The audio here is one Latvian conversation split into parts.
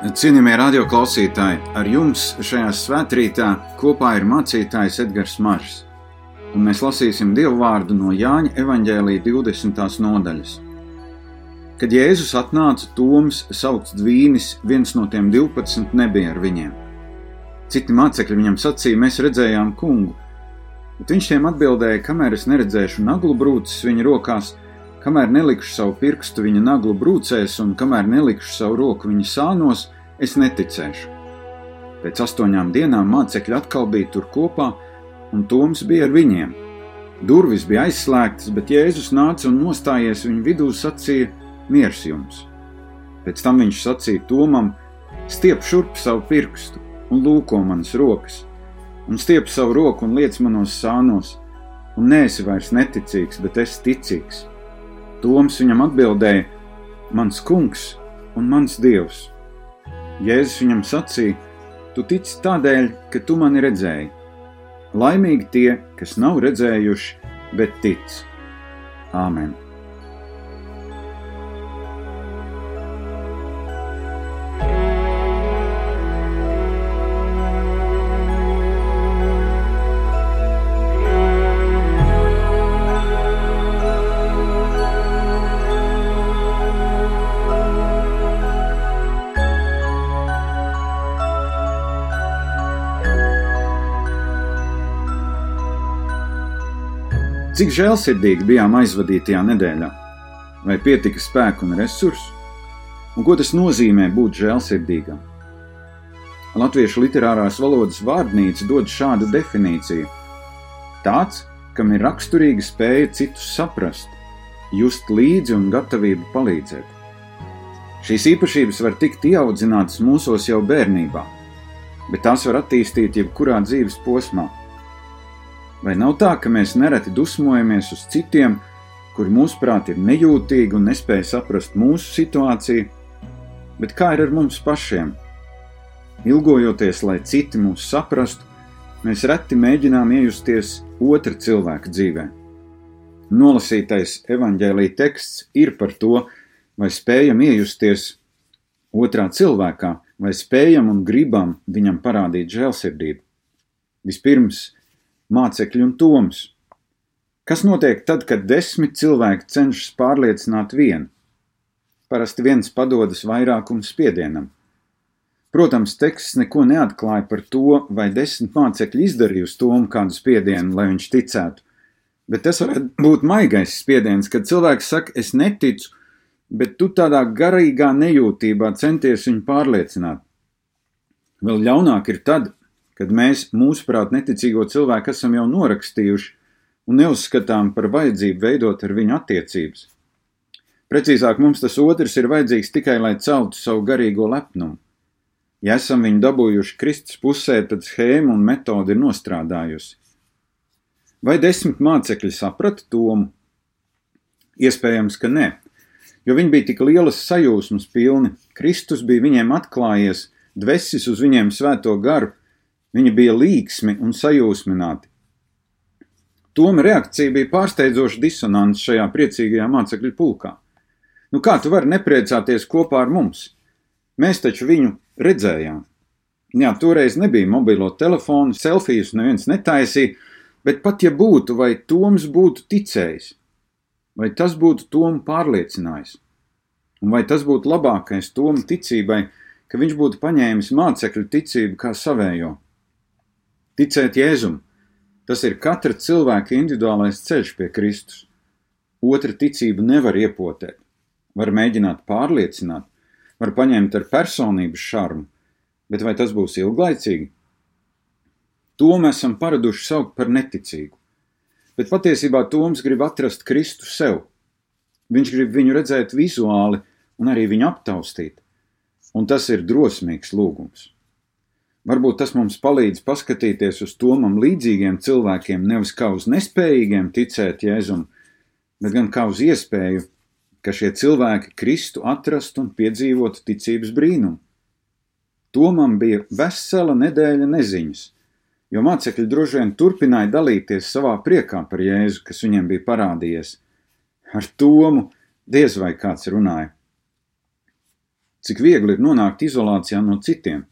Cienījamie radioklausītāji, ar jums šajā svētkrītā kopā ir mācītājs Edgars Maržs, un mēs lasīsim Dievu vārdu no Jāņa evaņģēlīja 20. nodaļas. Kad Jēzus atnāca, Toms, saukts Dvīnis, viens no tiem 12, nebija ar viņiem. Citi mācekļi viņam sacīja, mēs redzējām kungu, bet viņš tiem atbildēja, kamēr es neredzēšu naglu brūces viņa rokās, Kamēr nelikšu savu pirkstu viņa naglu brūcēs un kamēr nelikšu savu roku viņa sānos, es neticēšu. Pēc astoņām dienām mācekļi atkal bija tur kopā, un Toms bija ar viņiem. Durvis bija aizslēgtas, bet Jēzus nāca un nostājies viņu vidū sacīja: Miers jums! Pēc tam viņš sacīja Tomam: Stiep šurp savu pirkstu un lūko manas rokas, un stiep savu roku un liec manos sānos, un nēsi vairs neticīgs, bet es ticīgs. Toms viņam atbildēja: Mans kungs un mans dievs. Jēzus viņam sacīja: Tu tici tādēļ, ka tu mani redzēji. Laimīgi tie, kas nav redzējuši, bet tic. Āmen! Cik žēlsirdīgi bijām aizvadītajā nedēļā? Vai pietika spēku un resursu? Un ko tas nozīmē būt žēlsirdīgam? Latviešu literārās valodas vārdnīca dod šādu definīciju: tāds, kam ir raksturīga spēja citus saprast, just līdzi un gatavība palīdzēt. Šīs īpašības var tikt ieaudzinātas mūsos jau bērnībā, bet tās var attīstīt jebkurā dzīves posmā. Vai nav tā, ka mēs nereti dusmojamies uz citiem, kuri mūsuprāt ir nejūtīgi un nespēja saprast mūsu situāciju, bet kā ir ar mums pašiem? Ilgojoties, lai citi mūs saprastu, mēs reti mēģinām iejusties otra cilvēka dzīvē. Nolasītais evaņģēlīja teksts ir par to, vai spējam iejusties otrā cilvēkā, vai spējam un gribam viņam parādīt žēlsirdību. Vispirms, mācekļi un toms. Kas notiek tad, kad desmit cilvēki cenšas pārliecināt vienu? Parasti viens padodas vairākuma spiedienam. Protams, teksts neko neatklāja par to, vai desmit mācekļi izdarījusi tomu kādu spiedienu, lai viņš ticētu. Bet tas varētu būt maigais spiediens, kad cilvēks saka, es neticu, bet tu tādā garīgā nejūtībā centies viņu pārliecināt. Vēl ļaunāk ir tad, kad mēs, mūsuprāt, neticīgo cilvēku esam jau norakstījuši un neuzskatām par vajadzību veidot ar viņu attiecības. Precīzāk, mums tas otrs ir vajadzīgs tikai, lai celtu savu garīgo lepnumu. Ja esam viņu dabūjuši Kristus pusē, tad schēma un metode ir nostrādājusi. Vai desmit mācekļi saprata tomu? Iespējams, ka nē, jo viņi bija tik lielas sajūsmas pilni, Kristus bija viņiem atklājies, dvesis uz viņiem svēto garu, Viņi bija līksmi un sajūsmināti. Toma reakcija bija pārsteidzoši disonants šajā priecīgajā mācekļu pulkā. Nu, kā tu vari nepriecāties kopā ar mums? Mēs taču viņu redzējām. Jā, toreiz nebija mobilo telefonu, selfijas neviens netaisīja, bet pat ja būtu, vai Toms būtu ticējis, vai tas būtu Tomu pārliecinājis, un vai tas būtu labākais Tomu ticībai, ka viņš būtu paņēmis mācekļu ticību kā savējo. Ticēt Jēzum, tas ir katra cilvēka individuālais ceļš pie Kristus. Otra ticība nevar iepotēt, var mēģināt pārliecināt, var paņemt ar personības šarmu, bet vai tas būs ilglaicīgi? To mēs esam paraduši saukt par neticīgu. Bet patiesībā Toms grib atrast Kristu sev. Viņš grib viņu redzēt vizuāli un arī viņu aptaustīt. Un tas ir drosmīgs lūgums. Varbūt tas mums palīdz paskatīties uz tomam līdzīgiem cilvēkiem, nevis kā uz nespējīgiem ticēt Jēzum, bet gan kā uz iespēju, ka šie cilvēki Kristu atrastu un piedzīvotu ticības brīnumu. Tomam bija vesela nedēļa neziņas, jo mācekļi droši vien turpināja dalīties savā priekā par Jēzu, kas viņiem bija parādījies. Ar Tomu diez vai kāds runāja. cik viegli ir nonākt izolācijā no citiem.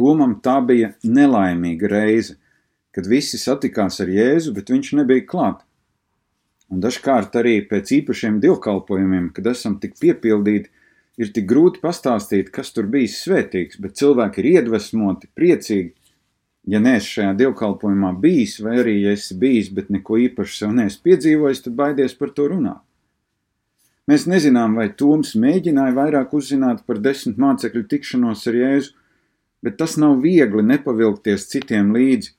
Tomam tā bija nelaimīga reize, kad visi satikās ar Jēzu, bet viņš nebija klāt. Un dažkārt arī pēc īpašiem dievkalpojumiem, kad esam tik piepildīti, ir tik grūti pastāstīt, kas tur bijis svētīgs, bet cilvēki ir iedvesmoti, priecīgi. Ja neesi šajā dievkalpojumā bijis, vai arī ja esi bijis, bet neko īpaši sev neesi piedzīvojis, tad baidies par to runāt. Mēs nezinām, vai Toms mēģināja vairāk uzzināt par desmit mācekļu tikšanos ar Jēzu, bet tas nav viegli nepavilkties citiem līdzi.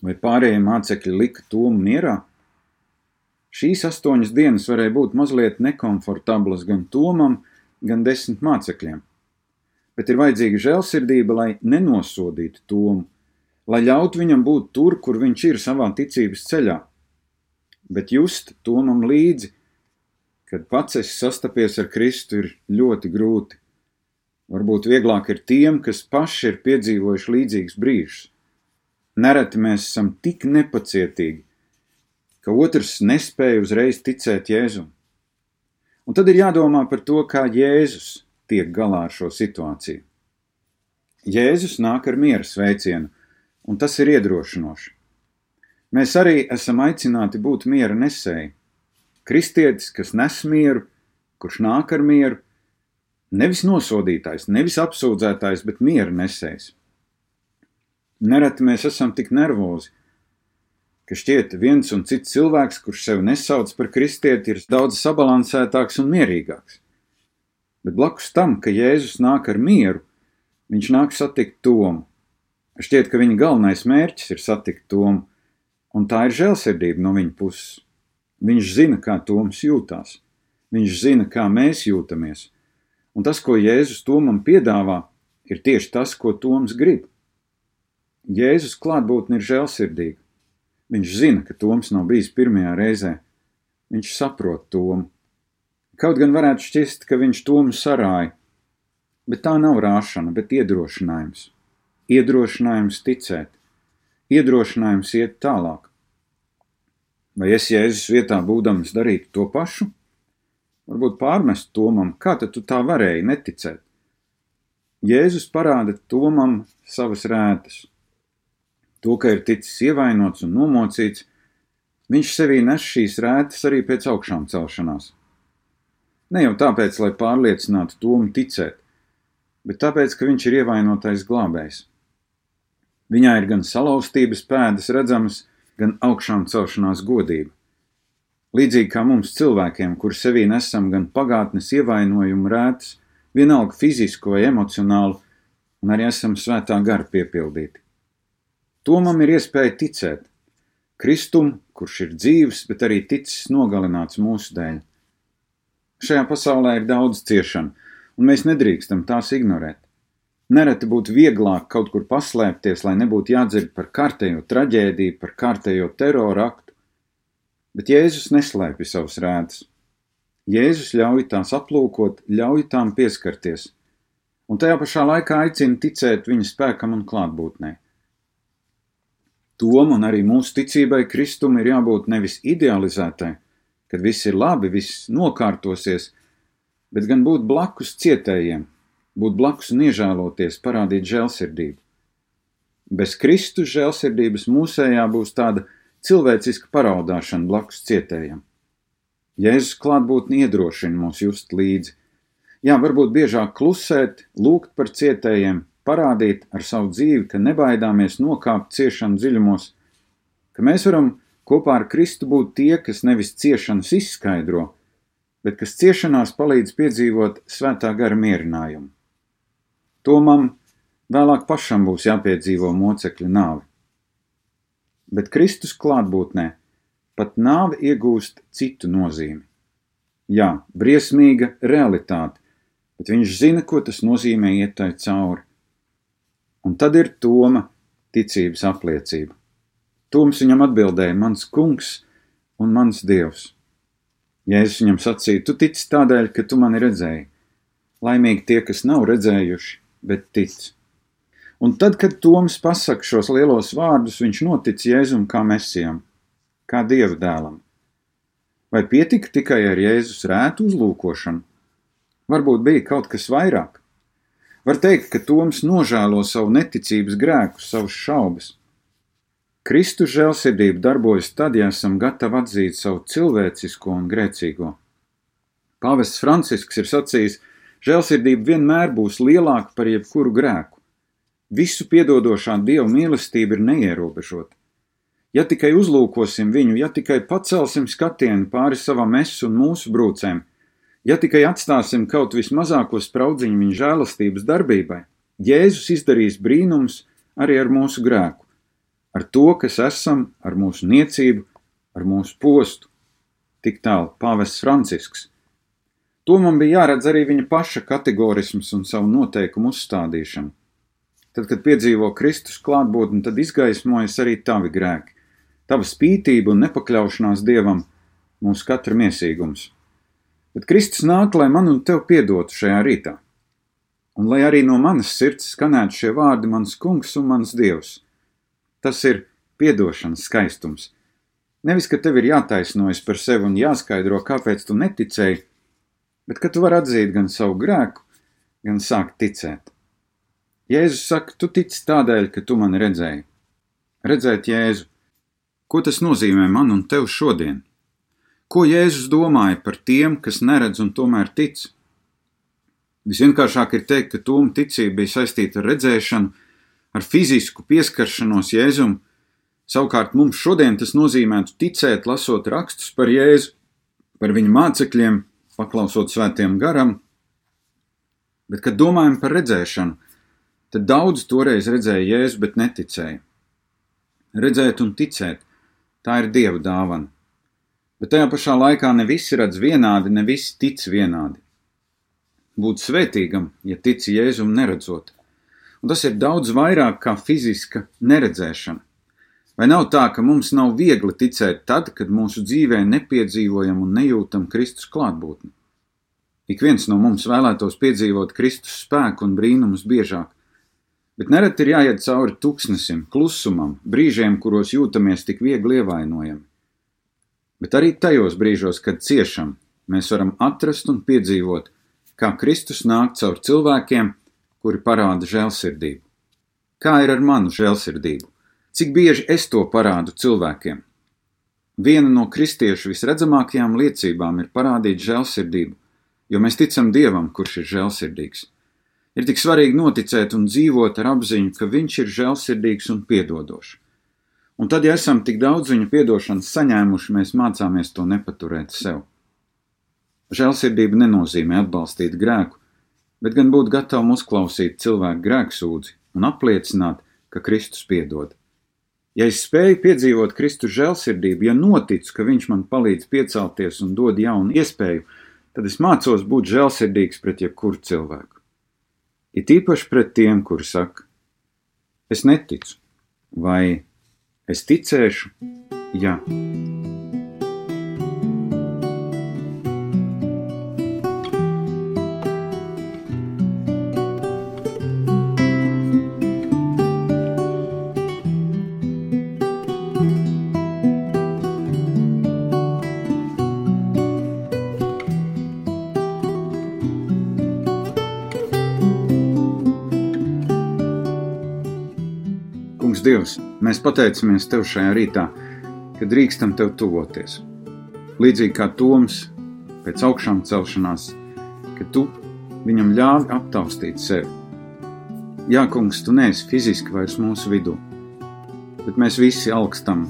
Vai pārējie mācekļi lika Tomu mierā? Šīs astoņas dienas varēja būt mazliet nekomfortablas gan Tomam, gan desmit mācekļiem. Bet ir vajadzīga žēlsirdība, lai nenosodītu Tomu, lai ļautu viņam būt tur, kur viņš ir savā ticības ceļā. Bet just Tomam līdzi, kad pats esi sastapies ar Kristu, ir ļoti grūti. Varbūt vieglāk ir tiem, kas paši ir piedzīvojuši līdzīgus brīžus. Nereti mēs esam tik nepacietīgi, ka otrs nespēja uzreiz ticēt Jēzum. Un tad ir jādomā par to, kā Jēzus tiek galā ar šo situāciju. Jēzus nāk ar miera sveicienu, un tas ir iedrošinoši. Mēs arī esam aicināti būt miera nesēji. Kristietis, kas nes mieru, kurš nāk ar mieru, nevis nosodītājs, nevis apsūdzētājs, bet miera nesējs. Nereti mēs esam tik nervozi, ka šķiet viens un cits cilvēks, kurš sevi nesauc par kristieti, ir daudz sabalansētāks un mierīgāks. Bet blakus tam, ka Jēzus nāk ar mieru, viņš nāk satikt tomu. Šķiet, ka viņa galvenais mērķis ir satikt tomu, un tā ir žēlsirdība no viņa puses. Viņš zina, kā Toms jūtās. Viņš zina, kā mēs jūtamies. Un tas, ko Jēzus Tomam piedāvā, ir tieši tas, ko Toms grib. Jēzus klātbūtne ir žēlsirdīga. Viņš zina, ka Toms nav bijis pirmajā reizē. Viņš saprot Tomu. Kaut gan varētu šķist, ka viņš Tomu sarāja, bet tā nav rāšana, bet iedrošinājums. Iedrošinājums ticēt, iedrošinājums iet tālāk. Vai es Jēzus vietā būdams darītu to pašu? Varbūt pārmest Tomam, kā tad tu tā varēji neticēt? Jēzus parāda Tomam savas rētas. To, ka ir ticis ievainots un nomocīts, viņš sevī nes šīs rētas arī pēc augšām celšanās. Ne jau tāpēc, lai pārliecinātu Tomu ticēt, bet tāpēc, ka viņš ir ievainotais glābējs. Viņā ir gan salauztības pēdas redzamas, gan augšām celšanās godība. Līdzīgi kā mums cilvēkiem, kur sevī nesam gan pagātnes ievainojumu rētas, vienalga fizisku vai emocionālu, un arī esam svētā gara piepildīti. Tomam ir iespēja ticēt, Kristum, kurš ir dzīves, bet arī ticis nogalināts mūsu dēļ. Šajā pasaulē ir daudz ciešanu, un mēs nedrīkstam tās ignorēt. Nereti būtu vieglāk kaut kur paslēpties, lai nebūtu jādzird par kārtējo traģēdiju, par kārtējo terora aktu. Bet Jēzus neslēpj savus rētas. Jēzus ļauj tās aplūkot, ļauj tām pieskarties, un tajā pašā laikā aicina ticēt viņa spēkam un klātbūtnē. Tom un arī mūsu ticībai Kristum ir jābūt nevis idealizētai, kad viss ir labi, viss nokārtosies, bet gan būt blakus cietējiem, būt blakus un iežēloties, parādīt žēlsirdību. Bez Kristus žēlsirdības mūsējā būs tāda cilvēciska paraudāšana blakus cietējam. Jēzus klātbūtni iedrošina mūs just līdzi. Jā, varbūt biežāk klusēt, lūgt par cietējiem, parādīt ar savu dzīvi, ka nebaidāmies nokāpt ciešanu dziļumos, ka mēs varam kopā ar Kristu būt tie, kas nevis ciešanas izskaidro, bet kas ciešanās palīdz piedzīvot svētā gara mierinājumu. Tomam vēlāk pašam būs jāpiedzīvo mocekļa nāve. Bet Kristus klātbūtnē pat nāve iegūst citu nozīmi. Jā, briesmīga realitāte, bet viņš zina, ko tas nozīmē iet tai cauri. Un tad ir Toma ticības apliecība. Toms viņam atbildēja: Mans kungs un mans dievs. Jēzus viņam sacīja: Tu tici tādēļ, ka tu mani redzēji. Laimīgi tie, kas nav redzējuši, bet tic. Un tad, kad Toms pasaka šos lielos vārdus, viņš notic Jēzum kā mesijam, kā dieva dēlam. Vai pietika tikai ar Jēzus rētu uzlūkošanu? Varbūt bija kaut kas vairāk. Var teikt, ka Toms nožēlo savu neticības grēku, savus šaubas. Kristus žēlsirdība darbojas tad, ja esam gatavi atzīt savu cilvēcisko un grēcīgo. Pāvests Francisks ir sacījis, žēlsirdība vienmēr būs lielāka par jebkuru grēku. Visu piedodošā Dieva mīlestība ir neierobežota. Ja tikai uzlūkosim viņu, ja tikai pacelsim skatienu pāri savam es un mūsu brūcēm, ja tikai atstāsim kaut vismazāko spraudziņu viņa žēlastības darbībai, Jēzus izdarīs brīnums arī ar mūsu grēku, ar to, kas esam, ar mūsu niecību, ar mūsu postu. Tik tālu pāvests Francisks. To man bija jāredz arī viņa paša kategorisms un savu noteikumu uzstādīšana. Tad, kad piedzīvo Kristus klātbūtni, tad izgaismojas arī tavi grēki, tava spītība un nepakļaušanās Dievam, mūsu katra miesīgums. Bet Kristus nāk, lai man un tev piedotu šajā rītā, un lai arī no manas sirds skanētu šie vārdi mans kungs un mans dievs. Tas ir piedošanas skaistums. Nevis, ka tev ir jātaisnojas par sevi un jāskaidro, kāpēc tu neticēji, bet ka tu vari atzīt gan savu grēku, gan sākt ticēt. Jēzus saka, tu tici tādēļ, ka tu mani redzēji. Redzēt Jēzu. Ko tas nozīmē man un tev šodien? Ko Jēzus domāja par tiem, kas neredz un tomēr tic? Visvienkāršāk ir teikt, ka tūma ticība bija saistīta ar redzēšanu, ar fizisku pieskaršanos Jēzum. Savukārt mums šodien tas nozīmētu ticēt, lasot rakstus par Jēzu, par viņa mācekļiem, paklausot svētiem garam. Bet, kad domājam par redzēšanu, tad daudz toreiz redzēja Jēzu, bet neticēja. Redzēt un ticēt - tā ir Dieva dāvana. Bet tajā pašā laikā ne visi redz vienādi, ne visi tic vienādi. Būt svētīgam, ja tici Jēzum neredzot, un tas ir daudz vairāk kā fiziska neredzēšana. Vai nav tā, ka mums nav viegli ticēt tad, kad mūsu dzīvē nepiedzīvojam un nejūtam Kristus klātbūtni? Ik viens no mums vēlētos piedzīvot Kristus spēku un brīnumus biežāk, Bet nereti ir jāiet cauri tuksnesim, klusumam, brīžiem, kuros jūtamies tik viegli ievainojami. Bet arī tajos brīžos, kad ciešam, mēs varam atrast un piedzīvot, kā Kristus nāk caur cilvēkiem, kuri parāda žēlsirdību. Kā ir ar manu žēlsirdību? Cik bieži es to parādu cilvēkiem? Viena no kristiešu visredzamākajām liecībām ir parādīt žēlsirdību, jo mēs ticam Dievam, kurš ir žēlsirdīgs. Ir tik svarīgi noticēt un dzīvot ar apziņu, ka Viņš ir žēlsirdīgs un piedodošs. Un tad, ja esam tik daudz viņa piedošanas saņēmuši, mēs mācāmies to nepaturēt sev. Žēlsirdība nenozīmē atbalstīt grēku, bet gan būt gatavam uzklausīt cilvēku grēksūdzi un apliecināt, ka Kristus piedod. Ja es spēju piedzīvot Kristus žēlsirdību, ja noticu, ka Viņš man palīdz piecelties un dod jaunu iespēju, tad es mācos būt žēlsirdīgs pret jebkuru cilvēku. It īpaši pret tiem, kuri saka, es neticu, vai es ticēšu, jā. Kungs, Dievs, mēs pateicamies Tev šajā rītā, ka drīkstam Tev tuvoties. Līdzīgi kā Toms pēc augšām celšanās, ka Tu viņam ļāvi aptaustīt sevi. Jā, Kungs, Tu neesi fiziski vairs mūsu vidū, bet mēs visi augstam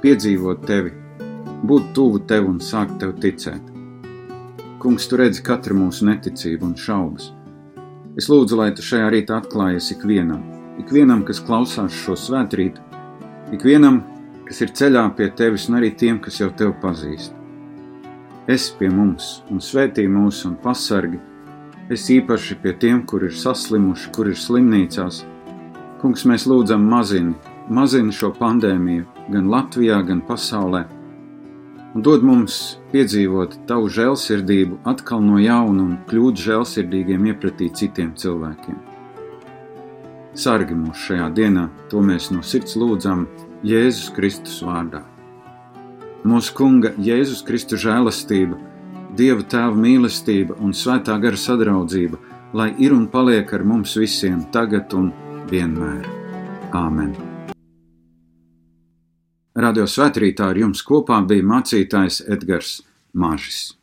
piedzīvot Tevi, būt tuvu Tev un sākt Tev ticēt. Kungs, Tu redzi katru mūsu neticību un šaubas. Es lūdzu, lai Tu šajā rītā atklājies ikvienam, ikvienam, kas klausās šo svētkrītu, ikvienam, kas ir ceļā pie tevis, un arī tiem, kas jau tevi pazīst. Es pie mums un svētī mūs un pasargi, es īpaši pie tiem, kur ir saslimuši, kur ir slimnīcās. Kungs, mēs lūdzam mazini, mazini šo pandēmiju gan Latvijā, gan pasaulē, un dod mums piedzīvot tavu žēlsirdību atkal no jauna un kļūt žēlsirdīgiem iepratī citiem cilvēkiem. Sargi mūs šajā dienā, to mēs no sirds lūdzam Jēzus Kristus vārdā. Mūsu Kunga Jēzus Kristus žēlastība, Dieva tēva mīlestība un svētā gara sadraudzība, lai ir un paliek ar mums visiem tagad un vienmēr. Āmen! Radio svētkrītā ar jums kopā bija mācītājs Edgars Māžis.